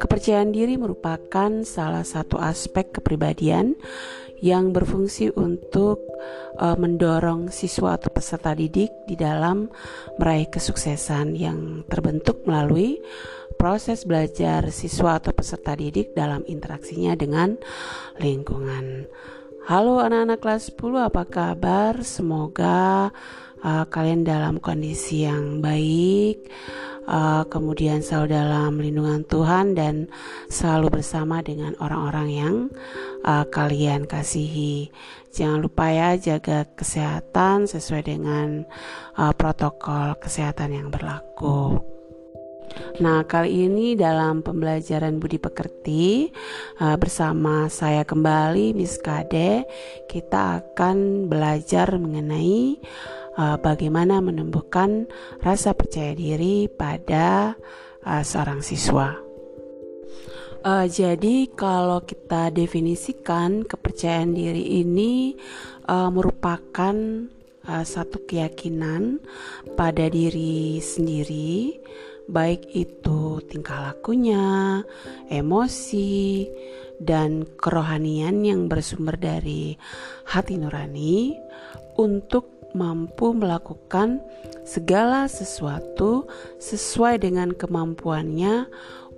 Kepercayaan diri merupakan salah satu aspek kepribadian yang berfungsi untuk uh, mendorong siswa atau peserta didik di dalam meraih kesuksesan yang terbentuk melalui proses belajar siswa atau peserta didik dalam interaksinya dengan lingkungan. Halo anak-anak kelas 10, apa kabar? Semoga uh, kalian dalam kondisi yang baik uh, kemudian selalu dalam lindungan Tuhan dan selalu bersama dengan orang-orang yang uh, kalian kasihi. Jangan lupa ya jaga kesehatan sesuai dengan uh, protokol kesehatan yang berlaku. Nah, kali ini dalam pembelajaran budi pekerti uh, bersama saya kembali Miss Kade, kita akan belajar mengenai uh, bagaimana menumbuhkan rasa percaya diri pada uh, seorang siswa. Uh, jadi kalau kita definisikan kepercayaan diri ini uh, merupakan uh, satu keyakinan pada diri sendiri, baik itu tingkah lakunya, emosi, dan kerohanian yang bersumber dari hati nurani untuk mampu melakukan segala sesuatu sesuai dengan kemampuannya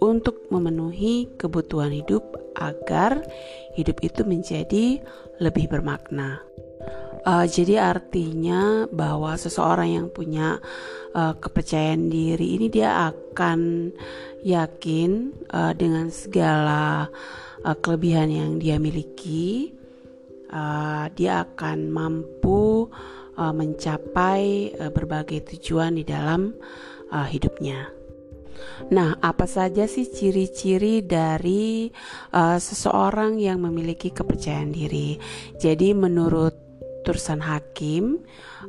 untuk memenuhi kebutuhan hidup agar hidup itu menjadi lebih bermakna. Uh, jadi artinya bahwa seseorang yang punya uh, kepercayaan diri ini dia akan yakin uh, dengan segala uh, kelebihan yang dia miliki, uh, dia akan mampu uh, mencapai uh, berbagai tujuan di dalam uh, hidupnya. Nah, apa saja sih ciri-ciri dari uh, seseorang yang memiliki kepercayaan diri? Jadi, menurut Tursan Hakim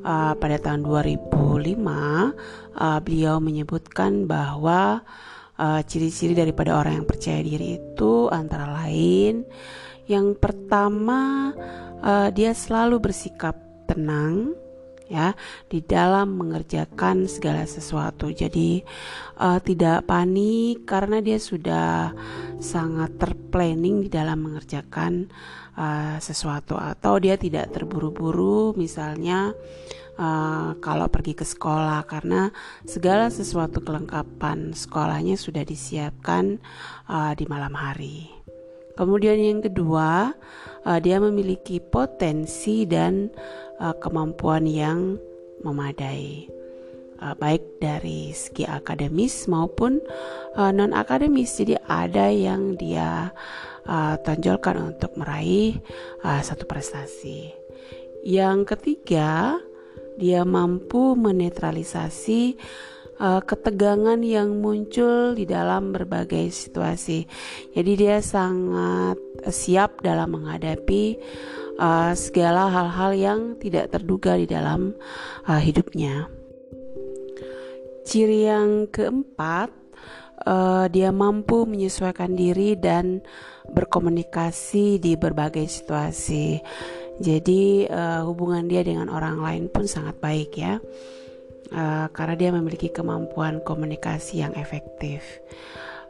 uh, pada tahun 2005, uh, beliau menyebutkan bahwa ciri-ciri uh, daripada orang yang percaya diri itu antara lain yang pertama uh, dia selalu bersikap tenang ya di dalam mengerjakan segala sesuatu. Jadi uh, tidak panik karena dia sudah sangat terplanning di dalam mengerjakan uh, sesuatu atau dia tidak terburu-buru misalnya uh, kalau pergi ke sekolah karena segala sesuatu kelengkapan sekolahnya sudah disiapkan uh, di malam hari. Kemudian yang kedua, uh, dia memiliki potensi dan uh, kemampuan yang memadai, uh, baik dari segi akademis maupun uh, non akademis. Jadi ada yang dia uh, tonjolkan untuk meraih uh, satu prestasi. Yang ketiga, dia mampu menetralisasi uh, ketegangan yang muncul di dalam berbagai situasi. Jadi dia sangat siap dalam menghadapi uh, segala hal-hal yang tidak terduga di dalam uh, hidupnya. Ciri yang keempat, uh, dia mampu menyesuaikan diri dan berkomunikasi di berbagai situasi. Jadi uh, hubungan dia dengan orang lain pun sangat baik ya, uh, karena dia memiliki kemampuan komunikasi yang efektif.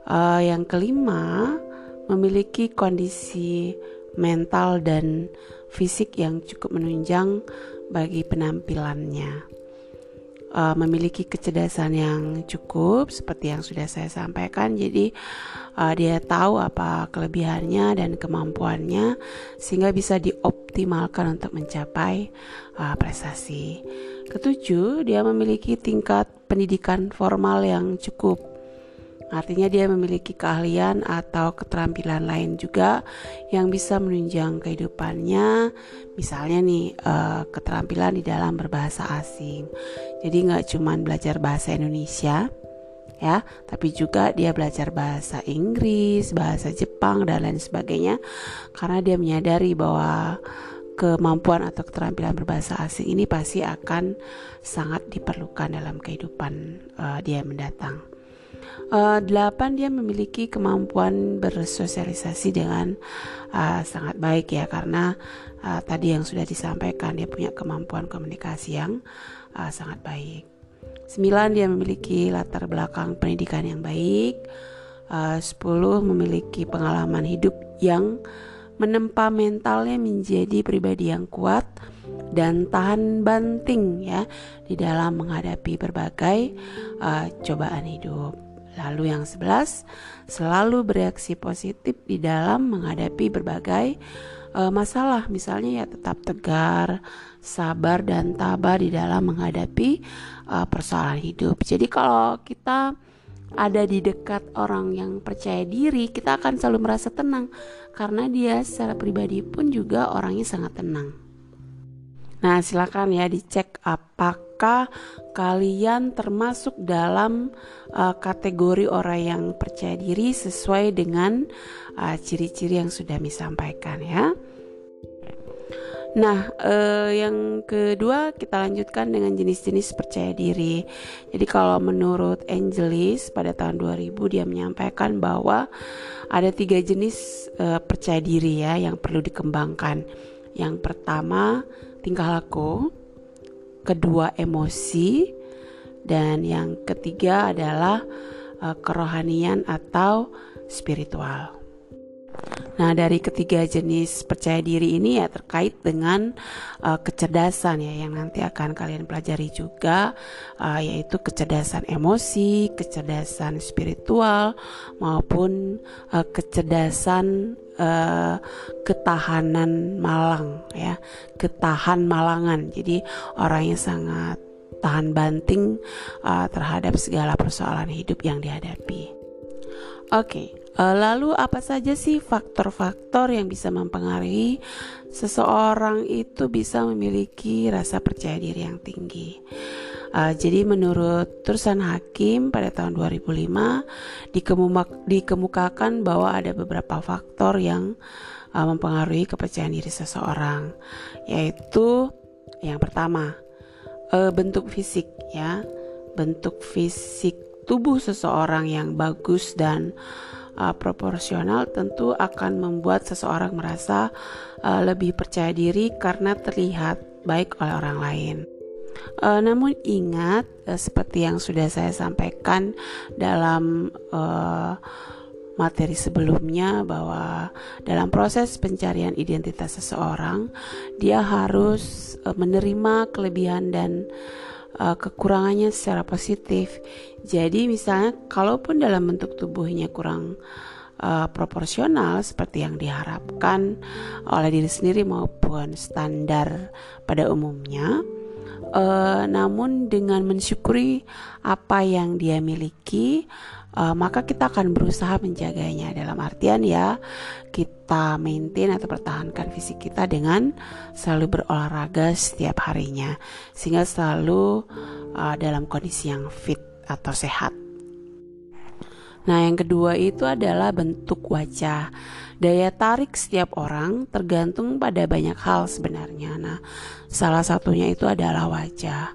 Uh, yang kelima, memiliki kondisi mental dan fisik yang cukup menunjang bagi penampilannya. Uh, memiliki kecerdasan yang cukup seperti yang sudah saya sampaikan. Jadi uh, dia tahu apa kelebihannya dan kemampuannya sehingga bisa dioptimalkan untuk mencapai uh, prestasi. Ketujuh, dia memiliki tingkat pendidikan formal yang cukup Artinya dia memiliki keahlian atau keterampilan lain juga yang bisa menunjang kehidupannya. Misalnya nih uh, keterampilan di dalam berbahasa asing. Jadi nggak cuma belajar bahasa Indonesia ya, tapi juga dia belajar bahasa Inggris, bahasa Jepang dan lain sebagainya karena dia menyadari bahwa kemampuan atau keterampilan berbahasa asing ini pasti akan sangat diperlukan dalam kehidupan uh, dia mendatang. Uh, delapan dia memiliki kemampuan bersosialisasi dengan uh, sangat baik ya karena uh, tadi yang sudah disampaikan dia punya kemampuan komunikasi yang uh, sangat baik. 9 dia memiliki latar belakang pendidikan yang baik. Uh, 10 memiliki pengalaman hidup yang menempa mentalnya menjadi pribadi yang kuat dan tahan banting ya di dalam menghadapi berbagai uh, cobaan hidup. Lalu yang sebelas selalu bereaksi positif di dalam menghadapi berbagai uh, masalah, misalnya ya tetap tegar, sabar dan tabah di dalam menghadapi uh, persoalan hidup. Jadi kalau kita ada di dekat orang yang percaya diri, kita akan selalu merasa tenang karena dia secara pribadi pun juga orangnya sangat tenang. Nah, silakan ya dicek apakah kalian termasuk dalam uh, kategori orang yang percaya diri sesuai dengan uh, ciri-ciri uh, yang sudah disampaikan ya. Nah, eh, yang kedua kita lanjutkan dengan jenis-jenis percaya diri. Jadi kalau menurut Angelis pada tahun 2000 dia menyampaikan bahwa ada tiga jenis eh, percaya diri ya yang perlu dikembangkan. Yang pertama tingkah laku, kedua emosi, dan yang ketiga adalah uh, kerohanian atau spiritual. Nah, dari ketiga jenis percaya diri ini ya terkait dengan uh, kecerdasan ya yang nanti akan kalian pelajari juga uh, yaitu kecerdasan emosi, kecerdasan spiritual maupun uh, kecerdasan ketahanan malang ya, ketahan malangan. Jadi orang yang sangat tahan banting uh, terhadap segala persoalan hidup yang dihadapi. Oke, okay. Uh, lalu apa saja sih faktor-faktor yang bisa mempengaruhi seseorang itu bisa memiliki rasa percaya diri yang tinggi? Uh, jadi menurut Tursan Hakim pada tahun 2005 dikemukakan bahwa ada beberapa faktor yang uh, mempengaruhi kepercayaan diri seseorang, yaitu yang pertama uh, bentuk fisik ya, bentuk fisik tubuh seseorang yang bagus dan uh, proporsional tentu akan membuat seseorang merasa uh, lebih percaya diri karena terlihat baik oleh orang lain. Uh, namun ingat uh, seperti yang sudah saya sampaikan dalam uh, materi sebelumnya bahwa dalam proses pencarian identitas seseorang dia harus uh, menerima kelebihan dan kekurangannya secara positif. Jadi misalnya kalaupun dalam bentuk tubuhnya kurang uh, proporsional seperti yang diharapkan oleh diri sendiri maupun standar pada umumnya, uh, namun dengan mensyukuri apa yang dia miliki uh, maka kita akan berusaha menjaganya dalam artian ya kita maintain atau pertahankan fisik kita dengan selalu berolahraga setiap harinya sehingga selalu uh, dalam kondisi yang fit atau sehat. Nah, yang kedua itu adalah bentuk wajah. Daya tarik setiap orang tergantung pada banyak hal sebenarnya. Nah, salah satunya itu adalah wajah.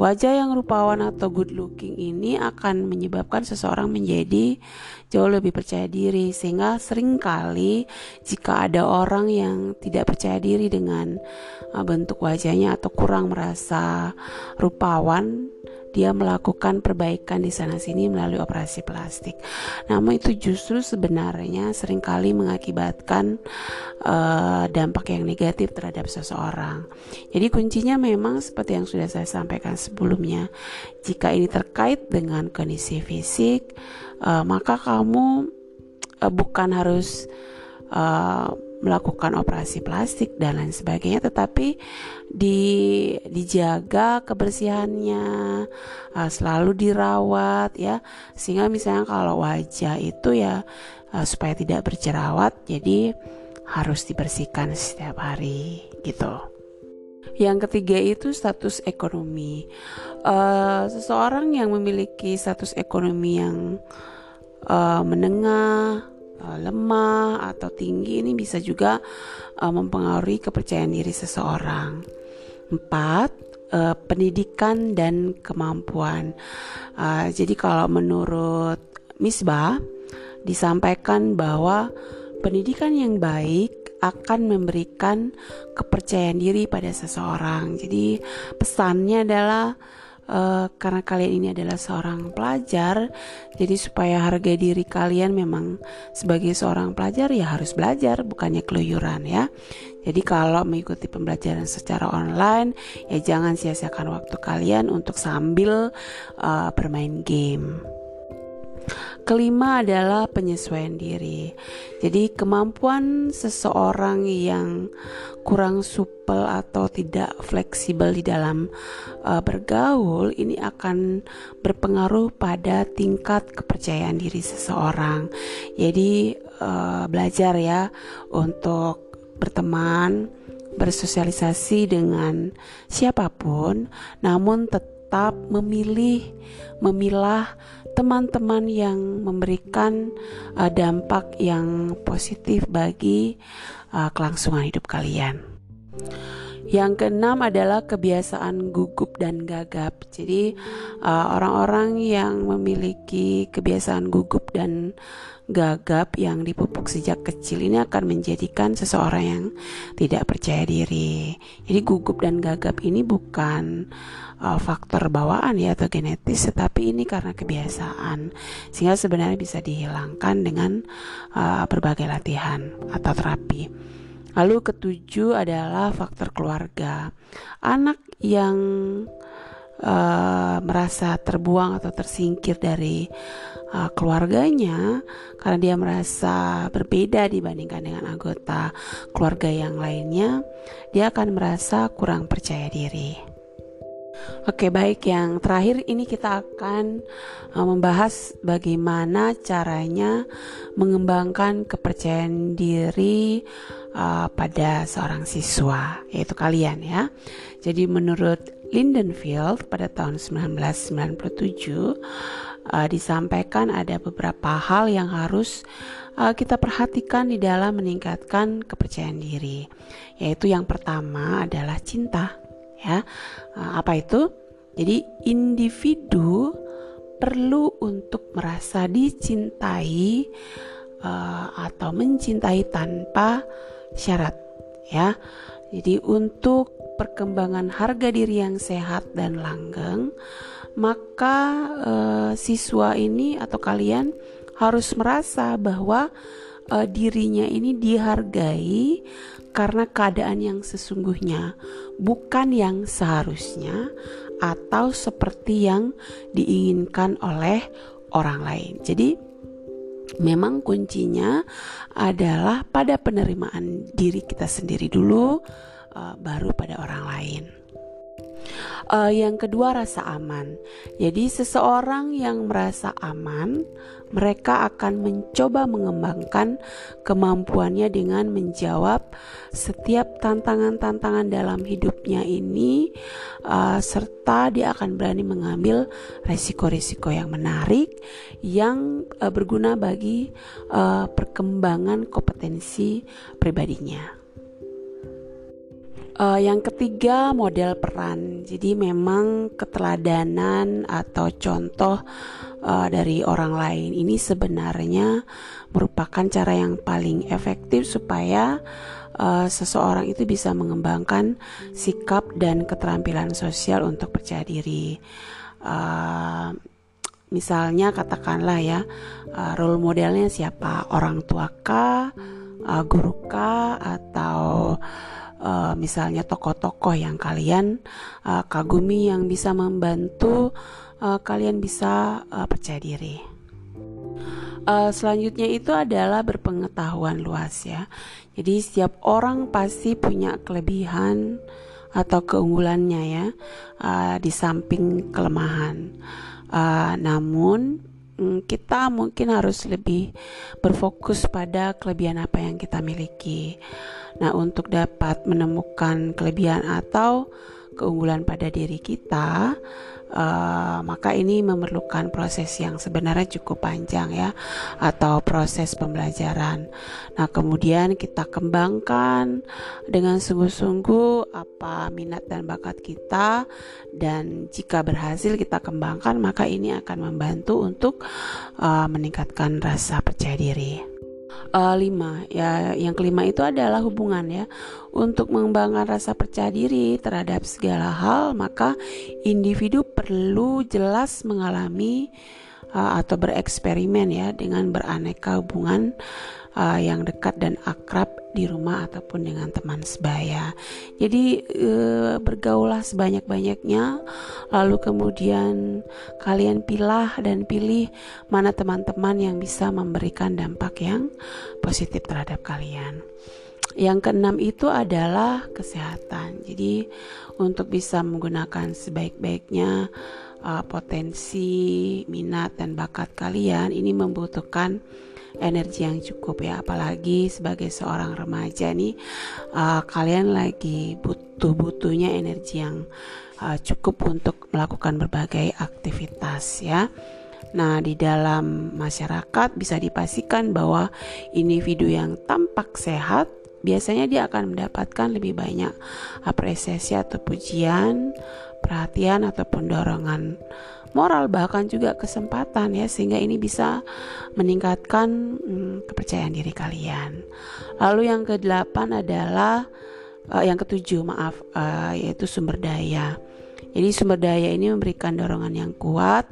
Wajah yang rupawan atau good looking ini akan menyebabkan seseorang menjadi jauh lebih percaya diri sehingga sering kali jika ada orang yang tidak percaya diri dengan uh, bentuk wajahnya atau kurang merasa rupawan dia melakukan perbaikan di sana sini melalui operasi plastik. Namun itu justru sebenarnya sering kali mengakibatkan uh, dampak yang negatif terhadap seseorang. Jadi kuncinya memang seperti yang sudah saya sampaikan sebelumnya. Jika ini terkait dengan kondisi fisik, uh, maka kamu uh, bukan harus uh, melakukan operasi plastik dan lain sebagainya tetapi di dijaga kebersihannya uh, selalu dirawat ya. Sehingga misalnya kalau wajah itu ya uh, supaya tidak berjerawat jadi harus dibersihkan setiap hari gitu. Yang ketiga itu status ekonomi. Uh, seseorang yang memiliki status ekonomi yang uh, menengah uh, lemah atau tinggi ini bisa juga uh, mempengaruhi kepercayaan diri seseorang. Empat, uh, pendidikan dan kemampuan. Uh, jadi kalau menurut Misbah disampaikan bahwa pendidikan yang baik akan memberikan kepercayaan diri pada seseorang. Jadi pesannya adalah uh, karena kalian ini adalah seorang pelajar, jadi supaya harga diri kalian memang sebagai seorang pelajar ya harus belajar, bukannya keluyuran ya. Jadi kalau mengikuti pembelajaran secara online, ya jangan sia-siakan waktu kalian untuk sambil uh, bermain game. Kelima adalah penyesuaian diri. Jadi kemampuan seseorang yang kurang supel atau tidak fleksibel di dalam uh, bergaul ini akan berpengaruh pada tingkat kepercayaan diri seseorang. Jadi uh, belajar ya untuk berteman, bersosialisasi dengan siapa pun, namun tetap memilih memilah teman-teman yang memberikan uh, dampak yang positif bagi uh, kelangsungan hidup kalian. Yang keenam adalah kebiasaan gugup dan gagap. Jadi uh, orang-orang uh, yang memiliki kebiasaan gugup dan gagap yang dipupuk sejak kecil ini akan menjadikan seseorang yang tidak percaya diri. Jadi gugup dan gagap ini bukan uh, faktor bawaan ya atau genetis tetapi ini karena kebiasaan sehingga sebenarnya bisa dihilangkan dengan uh, berbagai latihan atau terapi. Lalu ketujuh adalah faktor keluarga. Anak yang uh, merasa terbuang atau tersingkir dari uh, keluarganya karena dia merasa berbeda dibandingkan dengan anggota keluarga yang lainnya, dia akan merasa kurang percaya diri. Oke, baik. Yang terakhir ini kita akan uh, membahas bagaimana caranya mengembangkan kepercayaan diri uh, pada seorang siswa, yaitu kalian ya. Jadi menurut Lindenfield pada tahun 1997 uh, disampaikan ada beberapa hal yang harus uh, kita perhatikan di dalam meningkatkan kepercayaan diri. Yaitu yang pertama adalah cinta ya. Eh, apa itu? Jadi individu perlu untuk merasa dicintai uh, atau mencintai tanpa syarat ya. Jadi untuk perkembangan harga diri yang sehat dan langgeng, maka uh, siswa ini atau kalian harus merasa bahwa uh, dirinya ini dihargai karena keadaan yang sesungguhnya, bukan yang seharusnya atau seperti yang diinginkan oleh orang lain. Jadi, memang kuncinya adalah pada penerimaan diri kita sendiri dulu, uh, baru pada orang lain. Uh, yang kedua rasa aman. Jadi seseorang yang merasa aman, mereka akan mencoba mengembangkan kemampuannya dengan menjawab setiap tantangan-tantangan dalam hidupnya ini, uh, serta dia akan berani mengambil resiko-resiko yang menarik yang uh, berguna bagi uh, perkembangan kompetensi pribadinya. Uh, yang ketiga model peran. Jadi memang keteladanan atau contoh uh, dari orang lain ini sebenarnya merupakan cara yang paling efektif supaya uh, seseorang itu bisa mengembangkan sikap dan keterampilan sosial untuk percaya diri. Uh, misalnya katakanlah ya uh, role modelnya siapa orang tua kah, uh, guru kah atau uh, misalnya tokoh-tokoh yang kalian uh, kagumi yang bisa membantu uh, kalian bisa uh, percaya diri. Uh, selanjutnya itu adalah berpengetahuan luas ya. Jadi setiap orang pasti punya kelebihan atau keunggulannya ya uh, di samping kelemahan. Uh, namun kita mungkin harus lebih berfokus pada kelebihan apa yang kita miliki. Nah, untuk dapat menemukan kelebihan atau keunggulan pada diri kita, uh, maka ini memerlukan proses yang sebenarnya cukup panjang ya, atau proses pembelajaran. Nah, kemudian kita kembangkan dengan sungguh-sungguh apa minat dan bakat kita, dan jika berhasil kita kembangkan, maka ini akan membantu untuk uh, meningkatkan rasa percaya diri. Uh, lima. Ya yang kelima itu adalah hubungan ya. Untuk mengembangkan rasa percaya diri terhadap segala hal maka individu perlu jelas mengalami uh, atau bereksperimen ya dengan beraneka hubungan uh, yang dekat dan akrab di rumah ataupun dengan teman sebaya. Jadi uh, bergaulah sebanyak-banyaknya lalu kemudian kalian pilah dan pilih mana teman-teman yang bisa memberikan dampak yang positif terhadap kalian. Yang keenam itu adalah kesehatan. Jadi untuk bisa menggunakan sebaik-baiknya uh, potensi, minat dan bakat kalian ini membutuhkan energi yang cukup ya apalagi sebagai seorang remaja nih uh, kalian lagi butuh-butuhnya energi yang uh, cukup untuk melakukan berbagai aktivitas ya. Nah, di dalam masyarakat bisa dipastikan bahwa individu yang tampak sehat biasanya dia akan mendapatkan lebih banyak apresiasi atau pujian, perhatian ataupun dorongan moral bahkan juga kesempatan ya sehingga ini bisa meningkatkan hmm, kepercayaan diri kalian. Lalu yang kedelapan adalah uh, yang ketujuh maaf uh, yaitu sumber daya. Jadi sumber daya ini memberikan dorongan yang kuat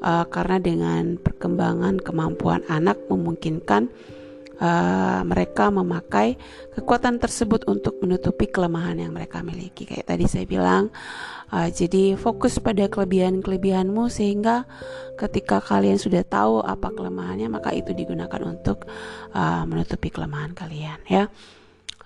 uh, karena dengan perkembangan kemampuan anak memungkinkan uh, mereka memakai kekuatan tersebut untuk menutupi kelemahan yang mereka miliki. Kayak tadi saya bilang, uh, jadi fokus pada kelebihan-kelebihanmu sehingga ketika kalian sudah tahu apa kelemahannya, maka itu digunakan untuk uh, menutupi kelemahan kalian, ya.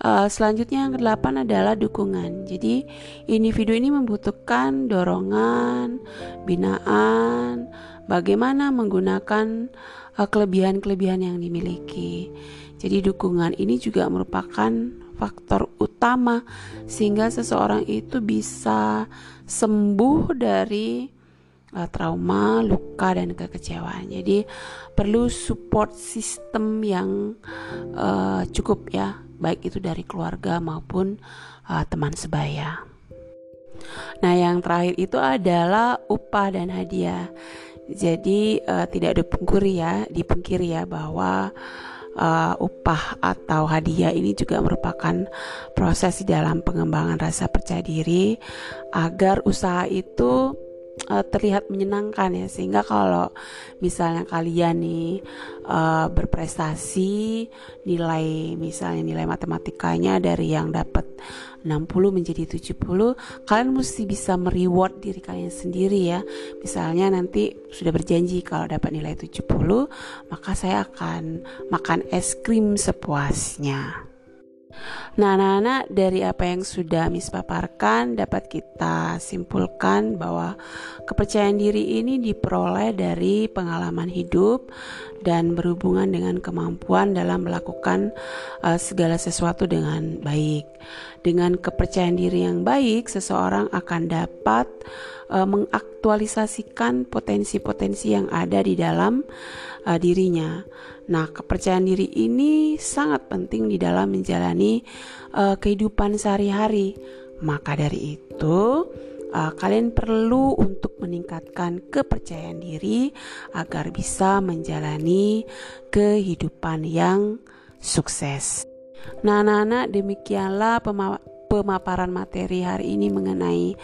Uh, selanjutnya yang kedelapan adalah dukungan. Jadi individu ini membutuhkan dorongan, binaan, bagaimana menggunakan Eh, kelebihan-kelebihan yang dimiliki. Jadi dukungan ini juga merupakan faktor utama sehingga seseorang itu bisa sembuh dari uh, trauma, luka dan kekecewaan. Jadi perlu support system yang uh, cukup ya, baik itu dari keluarga maupun uh, teman sebaya. Nah, yang terakhir itu adalah upah dan hadiah. Jadi uh, tidak dipungkiri ya, dipungkiri ya bahwa uh, upah atau hadiah ini juga merupakan proses di dalam pengembangan rasa percaya diri agar usaha itu uh, terlihat menyenangkan ya. Sehingga kalau misalnya kalian nih uh, berprestasi nilai misalnya nilai matematikanya dari yang dapat 60 menjadi 70 kalian mesti bisa mereward diri kalian sendiri ya. Misalnya nanti sudah berjanji kalau dapat nilai 70 maka saya akan makan es krim sepuasnya Nah, anak-anak dari apa yang sudah Miss paparkan dapat kita simpulkan bahwa kepercayaan diri ini diperoleh dari pengalaman hidup dan berhubungan dengan kemampuan dalam melakukan uh, segala sesuatu dengan baik. Dengan kepercayaan diri yang baik, seseorang akan dapat uh, mengaktualisasikan potensi-potensi yang ada di dalam uh, dirinya. Nah, kepercayaan diri ini sangat penting di dalam menjalani uh, kehidupan sehari-hari. Maka dari itu, uh, kalian perlu untuk meningkatkan kepercayaan diri agar bisa menjalani kehidupan yang sukses. Nah, anak-anak, demikianlah pemaparan materi hari ini mengenai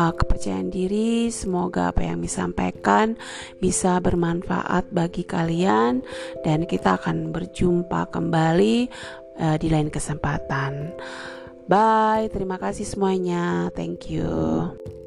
uh, kepercayaan diri. Semoga apa yang disampaikan bisa bermanfaat bagi kalian dan kita akan berjumpa kembali uh, di lain kesempatan. Bye, terima kasih semuanya. Thank you.